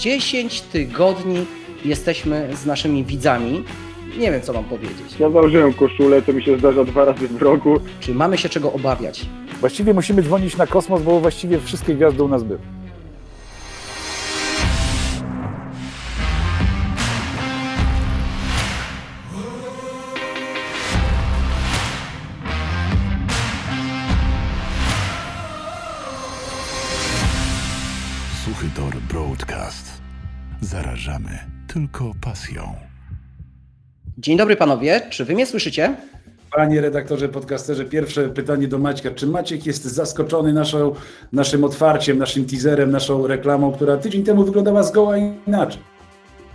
10 tygodni jesteśmy z naszymi widzami. Nie wiem, co mam powiedzieć. Ja założyłem koszulę, to mi się zdarza dwa razy w roku. Czy mamy się czego obawiać? Właściwie musimy dzwonić na kosmos, bo właściwie wszystkie gwiazdy u nas były. Suchy Tor Broadcast. Zarażamy tylko pasją. Dzień dobry panowie, czy wy mnie słyszycie? Panie redaktorze, podcasterze, pierwsze pytanie do Maćka. Czy Maciek jest zaskoczony naszą, naszym otwarciem, naszym teaserem, naszą reklamą, która tydzień temu wyglądała zgoła inaczej?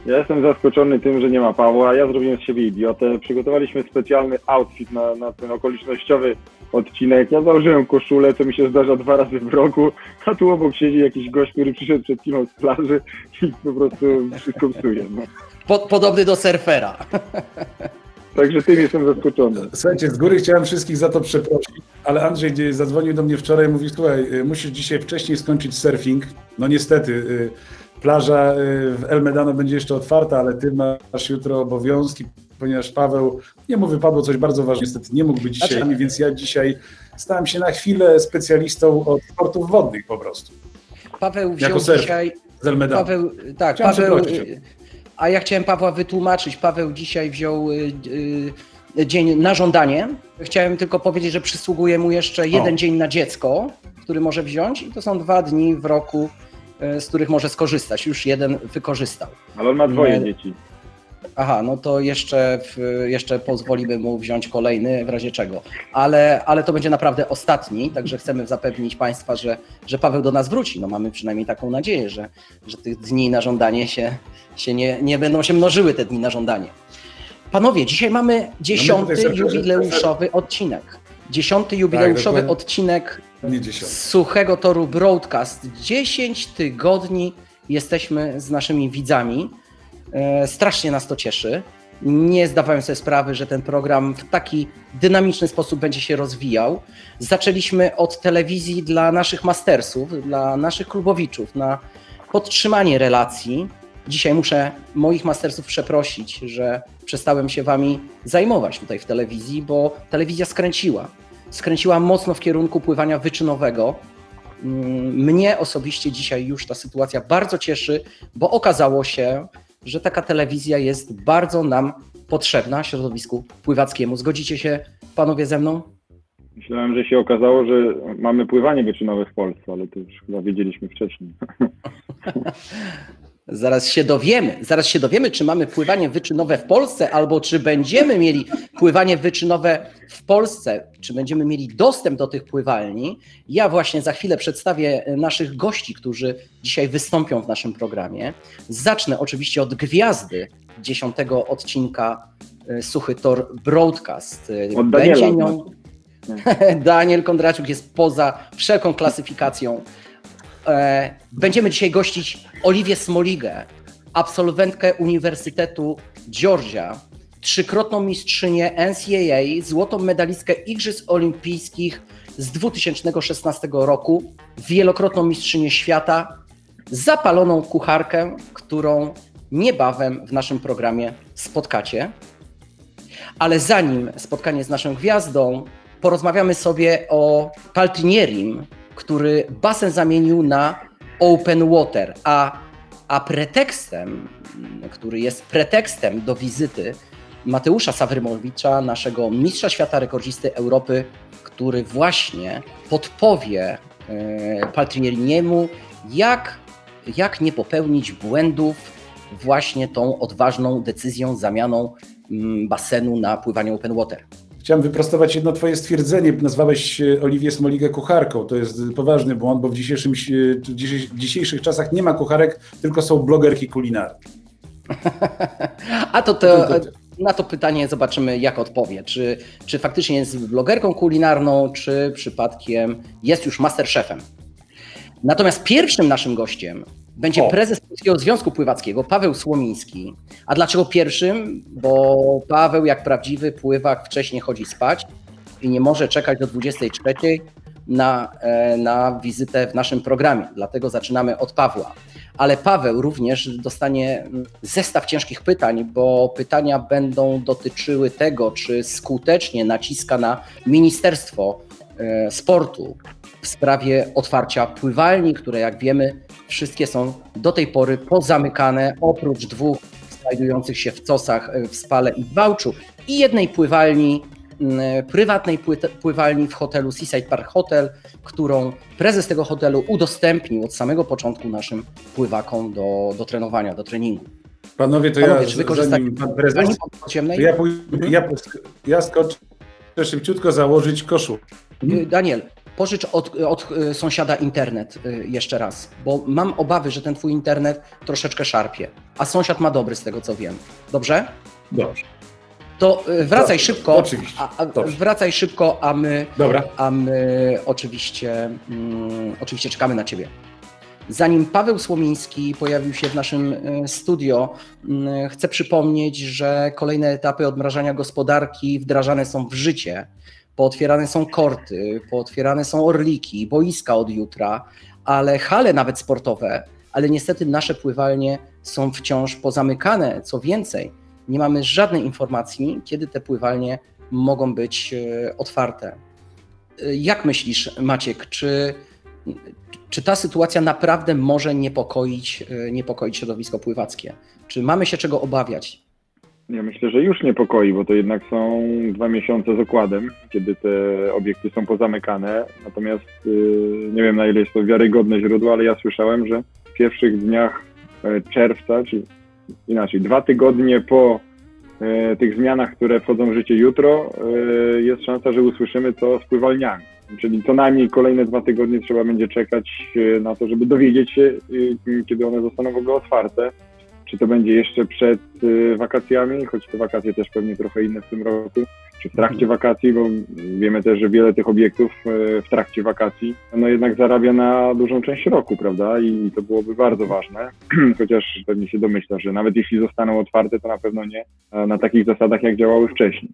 Ja jestem zaskoczony tym, że nie ma Pawła. Ja zrobiłem z siebie idiotę. Przygotowaliśmy specjalny outfit na, na ten okolicznościowy odcinek. Ja założyłem koszulę, co mi się zdarza dwa razy w roku, a tu obok siedzi jakiś gość, który przyszedł przed chwilą z plaży i po prostu wszystko psuje. No. Po, podobny do surfera. Także tym jestem zaskoczony. Słuchajcie, z góry chciałem wszystkich za to przeprosić, ale Andrzej zadzwonił do mnie wczoraj i mówi, słuchaj, y, musisz dzisiaj wcześniej skończyć surfing. No niestety, y, plaża y, w El Medano będzie jeszcze otwarta, ale ty masz jutro obowiązki, ponieważ Paweł, jemu wypadło coś bardzo ważnego, niestety nie mógł być dzisiaj, Znaczy- więc ja dzisiaj stałem się na chwilę specjalistą od sportów wodnych po prostu, Paweł wziął dzisiaj. z El Medano. Paweł, tak, Chciałem Paweł. o y, A ja chciałem Pawła wytłumaczyć. Paweł dzisiaj wziął y, dzień na żądanie. Chciałem tylko powiedzieć, że przysługuje mu jeszcze jeden dzień na dziecko, który może wziąć, i to są dwa dni w roku, z których może skorzystać. Już jeden wykorzystał. Ale on ma dwoje Nie. dzieci. Aha, no to jeszcze, w, jeszcze pozwolimy mu wziąć kolejny, w razie czego. Ale, ale to będzie naprawdę ostatni, także chcemy zapewnić Państwa, że, że Paweł do nas wróci. No mamy przynajmniej taką nadzieję, że, że tych dni na żądanie się, się nie, nie będą się mnożyły te dni na żądanie. Panowie, dzisiaj mamy dziesiąty tutaj sobie- jubileuszowy odcinek. Dziesiąty jubileuszowy dokładnie. odcinek Nie dziesiąty. z Suchego Toru Broadcast. 10 tygodni jesteśmy z naszymi widzami. E, Strasznie nas to cieszy. Nie zdawałem sobie sprawy, że ten program w taki dynamiczny sposób będzie się rozwijał. Zaczęliśmy od telewizji dla naszych mastersów, dla naszych klubowiczów, na podtrzymanie relacji. Dzisiaj muszę moich mastersów przeprosić, że przestałem się wami zajmować tutaj w telewizji, bo telewizja skręciła. Skręciła mocno w kierunku pływania wyczynowego. Mm, Mnie osobiście dzisiaj już ta sytuacja bardzo cieszy, bo okazało się, że taka telewizja jest bardzo nam potrzebna środowisku pływackiemu. Zgodzicie się panowie ze mną? Myślałem, że się okazało, że mamy pływanie wyczynowe w Polsce, ale to już chyba wiedzieliśmy wcześniej. Zaraz się dowiemy. Zaraz się dowiemy, czy mamy pływanie wyczynowe w Polsce, albo czy będziemy mieli pływanie wyczynowe w Polsce, czy będziemy mieli dostęp do tych pływalni. Ja właśnie za chwilę przedstawię naszych gości, którzy dzisiaj wystąpią w naszym programie. Zacznę oczywiście od gwiazdy dziesiątego odcinka e, Suchy Tor Broadcast. E, Od Daniela, Będzie nią... Daniel Kondraciuk jest poza wszelką klasyfikacją. E, Będziemy dzisiaj gościć Oliwię Smoligę, absolwentkę Uniwersytetu Georgia, trzykrotną mistrzynię NCAA, złotą medalistkę Igrzysk Olimpijskich z 2016 roku, wielokrotną mistrzynię świata, zapaloną kucharkę, którą niebawem w naszym programie spotkacie. Ale zanim spotkanie z naszą gwiazdą, porozmawiamy sobie o Paltinierim, który basen zamienił na open water, a, a pretekstem, który jest pretekstem do wizyty Mateusza Sawrymowicza, naszego mistrza świata, rekordzisty Europy, który właśnie podpowie e, Paltinieriniemu, jak, jak nie popełnić błędów właśnie tą odważną decyzją, zamianą mm, basenu na pływanie open water. Chciałem wyprostować jedno twoje stwierdzenie. Nazwałeś e, Oliwię Smoligę kucharką. To jest poważny błąd, bo w dzisiejszym, e, w dzisiejszych- czasach nie ma kucharek, tylko są blogerki kulinarne. A To- to- na to pytanie zobaczymy, jak odpowie. Czy, czy faktycznie jest blogerką kulinarną, czy przypadkiem jest już masterchefem. Natomiast pierwszym naszym gościem będzie O. prezes Polskiego Związku Pływackiego, Paweł Słomiński. A dlaczego pierwszym? Bo Paweł, jak prawdziwy pływak, wcześniej chodzi spać i nie może czekać do 23, na, e, na wizytę w naszym programie. Dlatego zaczynamy od Pawła. Ale Paweł również dostanie zestaw ciężkich pytań, bo pytania będą dotyczyły tego, czy skutecznie naciska na Ministerstwo e, Sportu w sprawie otwarcia pływalni, które jak wiemy wszystkie są do tej pory pozamykane, oprócz dwóch znajdujących się w Cosach, e, w Spale i w Wałczu i jednej pływalni, mm, prywatnej pły- pływalni w hotelu Seaside Park Hotel, którą prezes tego hotelu udostępnił od samego początku naszym pływakom do, do trenowania, do treningu. Panowie, to Panowie, ja, czy wykorzystacie zanim pan prezes, Zanim po ciemnej, to ja, pój- ja, posk- ja skoczę szybciutko założyć koszul. Y, Daniel, pożycz od, od y, sąsiada internet y, jeszcze raz, bo mam obawy, że ten twój internet troszeczkę szarpie, a sąsiad ma dobry z tego co wiem. Dobrze? Dobrze. To y, wracaj Dobrze, szybko. oczywiście. A, a, Dobrze. wracaj szybko, a my, Dobra. a my oczywiście, mm, oczywiście czekamy na ciebie. Zanim Paweł Słomiński pojawił się w naszym y, studio, chcę przypomnieć, że kolejne etapy odmrażania gospodarki wdrażane są w życie. Pootwierane są korty, pootwierane są orliki, boiska od jutra, ale hale nawet sportowe, ale niestety nasze pływalnie są wciąż pozamykane. Co więcej, nie mamy żadnej informacji, kiedy te pływalnie mogą być e, otwarte. E, Jak myślisz, Maciek, czy, czy ta sytuacja naprawdę może niepokoić, e, niepokoić środowisko pływackie? Czy mamy się czego obawiać? Ja myślę, że już niepokoi, bo to jednak są dwa miesiące z okładem, kiedy te obiekty są pozamykane. Natomiast yy, nie wiem na ile jest to wiarygodne źródło, ale ja słyszałem, że w pierwszych dniach e, czerwca, czy inaczej, dwa tygodnie po e, tych zmianach, które wchodzą w życie jutro, jest szansa, że usłyszymy to z pływalniami. Czyli co najmniej kolejne dwa tygodnie trzeba będzie czekać e, na to, żeby dowiedzieć się, e, kiedy one zostaną w ogóle otwarte czy to będzie jeszcze przed y, wakacjami, choć te wakacje też pewnie trochę inne w tym roku, czy w trakcie wakacji, bo wiemy też, że wiele tych obiektów w trakcie wakacji no jednak zarabia na dużą część roku, prawda? I to byłoby bardzo ważne, chociaż pewnie się domyśla, że nawet jeśli zostaną otwarte, to na pewno nie e, na takich zasadach, jak działały wcześniej.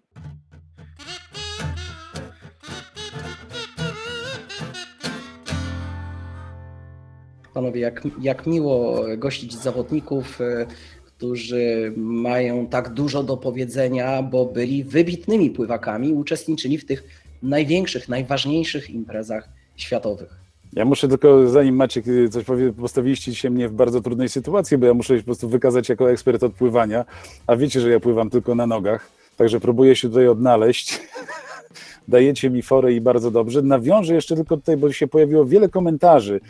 Panowie, jak, jak miło gościć zawodników, e, którzy mają tak dużo do powiedzenia, bo byli wybitnymi pływakami, uczestniczyli w tych największych, najważniejszych imprezach światowych. Ja muszę tylko, zanim Maciek coś powie, postawiliście się mnie w bardzo trudnej sytuacji, bo ja muszę się po prostu wykazać jako ekspert od pływania, a wiecie, że ja pływam tylko na nogach, także próbuję się tutaj odnaleźć. Dajecie mi forę i bardzo dobrze. Nawiążę jeszcze tylko tutaj, bo się pojawiło wiele komentarzy,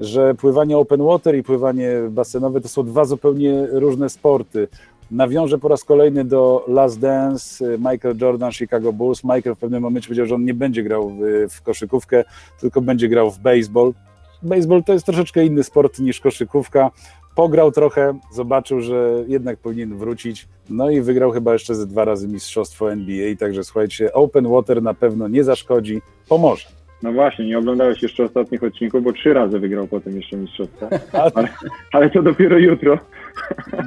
że pływanie open water i pływanie basenowe to są dwa zupełnie różne sporty. Nawiążę po raz kolejny do Last Dance, Michael Jordan, Chicago Bulls. Michael w pewnym momencie powiedział, że on nie będzie grał w, w koszykówkę, tylko będzie grał w baseball. Baseball to jest troszeczkę inny sport niż koszykówka. Pograł trochę, zobaczył, że jednak powinien wrócić. No i wygrał chyba jeszcze ze dwa razy mistrzostwo NBA. Także słuchajcie, open water na pewno nie zaszkodzi, pomoże. No właśnie, nie oglądałeś jeszcze ostatnich odcinków, bo trzy razy wygrał potem jeszcze mistrzostwo, ale, ale to dopiero jutro.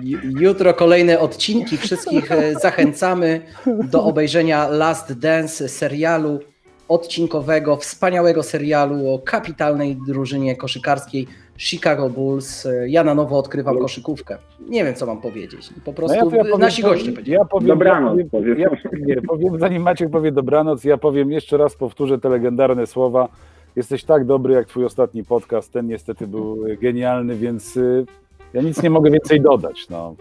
Ju- Jutro kolejne odcinki. Wszystkich e, zachęcamy do obejrzenia Last Dance serialu odcinkowego, wspaniałego serialu o kapitalnej drużynie koszykarskiej Chicago Bulls. Ja na nowo odkrywam koszykówkę. Nie wiem, co mam powiedzieć. Po prostu No ja, ja powiem, nasi goście powiedzieli. Ja powiem, Dobranoc, ja powiem, ja, nie, powiem, zanim Maciek powie dobranoc, ja powiem jeszcze raz, powtórzę te legendarne słowa. Jesteś tak dobry jak twój ostatni podcast. Ten niestety był genialny, więc y, ja nic nie mogę więcej dodać. No.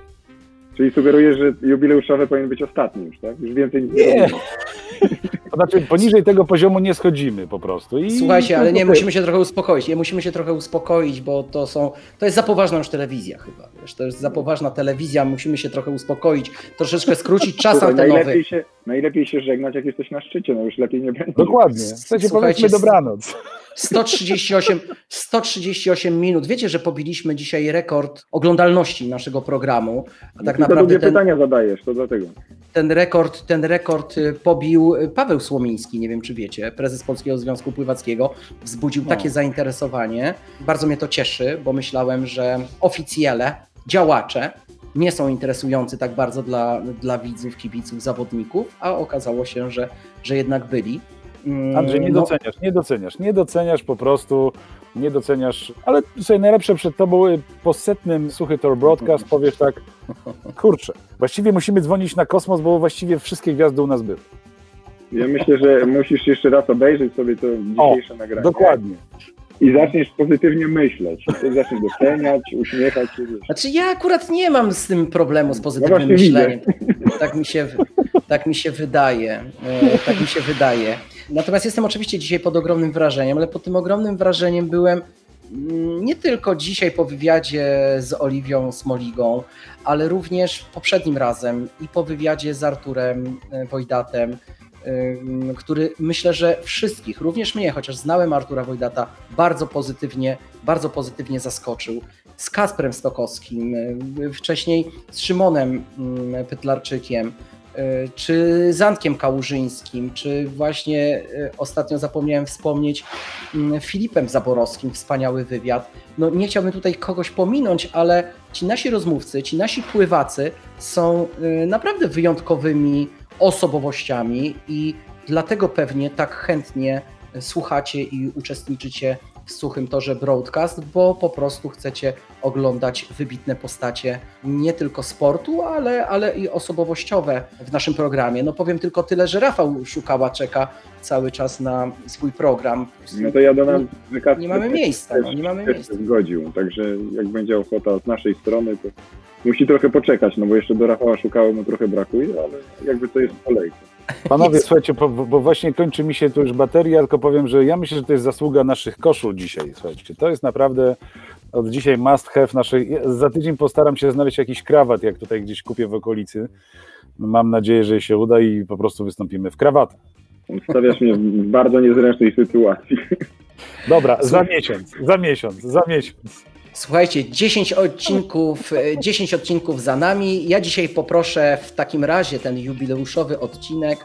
Czyli sugerujesz, że jubileuszowy powinien być ostatni już, tak? Już więcej nic Nie. robimy. Znaczy, poniżej tego poziomu nie schodzimy po prostu. I Słuchajcie, ale nie, musimy się trochę uspokoić. Nie musimy się trochę uspokoić, bo to są. To jest za poważna już telewizja chyba. Wiesz, to jest za poważna telewizja, musimy się trochę uspokoić, troszeczkę skrócić czas Słuchaj, antenowy. najlepiej, się, najlepiej się żegnać, jak jesteś na szczycie, no już lepiej nie będzie. Dokładnie. Słuchajcie, Słuchajcie, powiedzmy dobranoc. 138, 138 minut. Wiecie, że pobiliśmy dzisiaj rekord oglądalności naszego programu. A tak to naprawdę ten, pytania zadajesz, to dlatego. ten, rekord, ten rekord y, pobił Paweł Słomiński. Nie wiem, czy wiecie, prezes Polskiego Związku Pływackiego. Wzbudził No. takie zainteresowanie. Bardzo mnie to cieszy, bo myślałem, że oficjele, działacze nie są interesujący tak bardzo dla, dla widzów, kibiców, zawodników, a okazało się, że, że jednak byli. Mm, Andrzej, nie no, doceniasz, nie doceniasz, nie doceniasz po prostu, nie doceniasz, ale słuchaj, najlepsze przed tobą y, po setnym Suchy Tor Broadcast powiesz tak, kurczę, właściwie musimy dzwonić na kosmos, bo właściwie wszystkie gwiazdy u nas były. Ja myślę, że musisz jeszcze raz obejrzeć sobie to dzisiejsze nagranie. Dokładnie. I zaczniesz pozytywnie myśleć. Zaczniesz doceniać, uśmiechać się. Wiesz. Znaczy ja akurat nie mam z tym problemu z pozytywnym No myśleniem. Tak mi, się, tak mi się wydaje. E, Tak mi się wydaje. Natomiast jestem oczywiście dzisiaj pod ogromnym wrażeniem, ale pod tym ogromnym wrażeniem byłem mm, nie tylko dzisiaj po wywiadzie z Oliwią Smoligą, ale również poprzednim razem i po wywiadzie z Arturem e, Wojdatem, ym, który myślę, że wszystkich, również mnie, chociaż znałem Artura Wojdata, bardzo pozytywnie, bardzo pozytywnie zaskoczył. Z Kasprem Stokowskim, y, wcześniej z Szymonem mm, Pytlarczykiem, czy z Antkiem Kałużyńskim, czy właśnie y, ostatnio zapomniałem wspomnieć mm, Filipem Zaborowskim, wspaniały wywiad. No nie chciałbym tutaj kogoś pominąć, ale ci nasi rozmówcy, ci nasi pływacy są y, naprawdę wyjątkowymi osobowościami i dlatego pewnie tak chętnie słuchacie i uczestniczycie w Suchym Torze Broadcast, bo po prostu chcecie oglądać wybitne postacie nie tylko sportu, ale, ale i osobowościowe w naszym programie. No powiem tylko tyle, że Rafał Szukała czeka cały czas na swój program. No to ja dodam, Kacper Nie mamy miejsca, też- nie mamy miejsca. się zgodził, także jak będzie ochota z naszej strony, to musi trochę poczekać, no bo jeszcze do Rafała Szukała mu trochę brakuje, ale jakby to jest w kolejce. Panowie, słuchajcie, bo, bo właśnie kończy mi się tu już bateria, tylko powiem, że ja myślę, że to jest zasługa naszych koszul dzisiaj, słuchajcie. To jest naprawdę od dzisiaj must have naszej... ja Za tydzień postaram się znaleźć jakiś krawat, jak tutaj gdzieś kupię w okolicy. Mam nadzieję, że się uda i po prostu wystąpimy w krawatach. Stawiasz mnie w bardzo niezręcznej sytuacji. Dobra, za miesiąc, za miesiąc, za miesiąc. Słuchajcie, 10 odcinków, e, 10 odcinków za nami. Ja dzisiaj poproszę w takim razie ten jubileuszowy odcinek,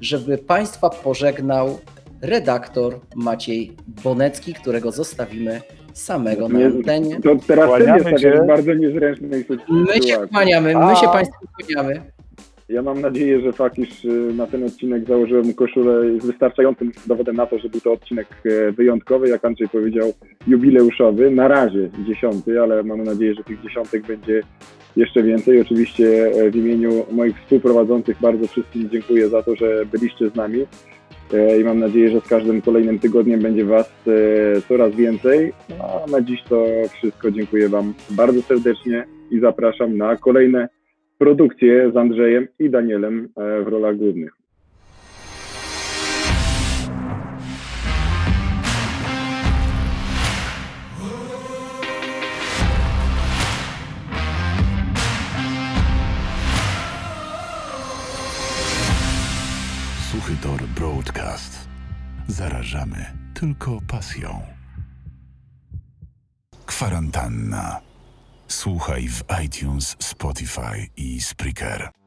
żeby Państwa pożegnał redaktor Maciej Bonecki, którego zostawimy samego na Nie- antenie. To teraz ty mnie w bardzo niezręcznej My się sytuacji. kłaniamy, my się. Państwu kłaniamy. Ja mam nadzieję, że fakt, iż y, na ten odcinek założyłem koszulę jest wystarczającym dowodem na to, że był to odcinek e, wyjątkowy, jak Andrzej powiedział, jubileuszowy. Na razie dziesiąty, ale mamy nadzieję, że tych dziesiątek będzie jeszcze więcej. Oczywiście e, w imieniu moich współprowadzących bardzo wszystkim dziękuję za to, że byliście z nami E, i mam nadzieję, że z każdym kolejnym tygodniem będzie Was coraz więcej. No, A na dziś to wszystko. Dziękuję Wam bardzo serdecznie i zapraszam na kolejne produkcje z Andrzejem i Danielem e, w rolach głównych. Suchy Tor Broadcast. Zarażamy tylko pasją. Kwarantanna. Słuchaj w iTunes, Spotify i Spreaker.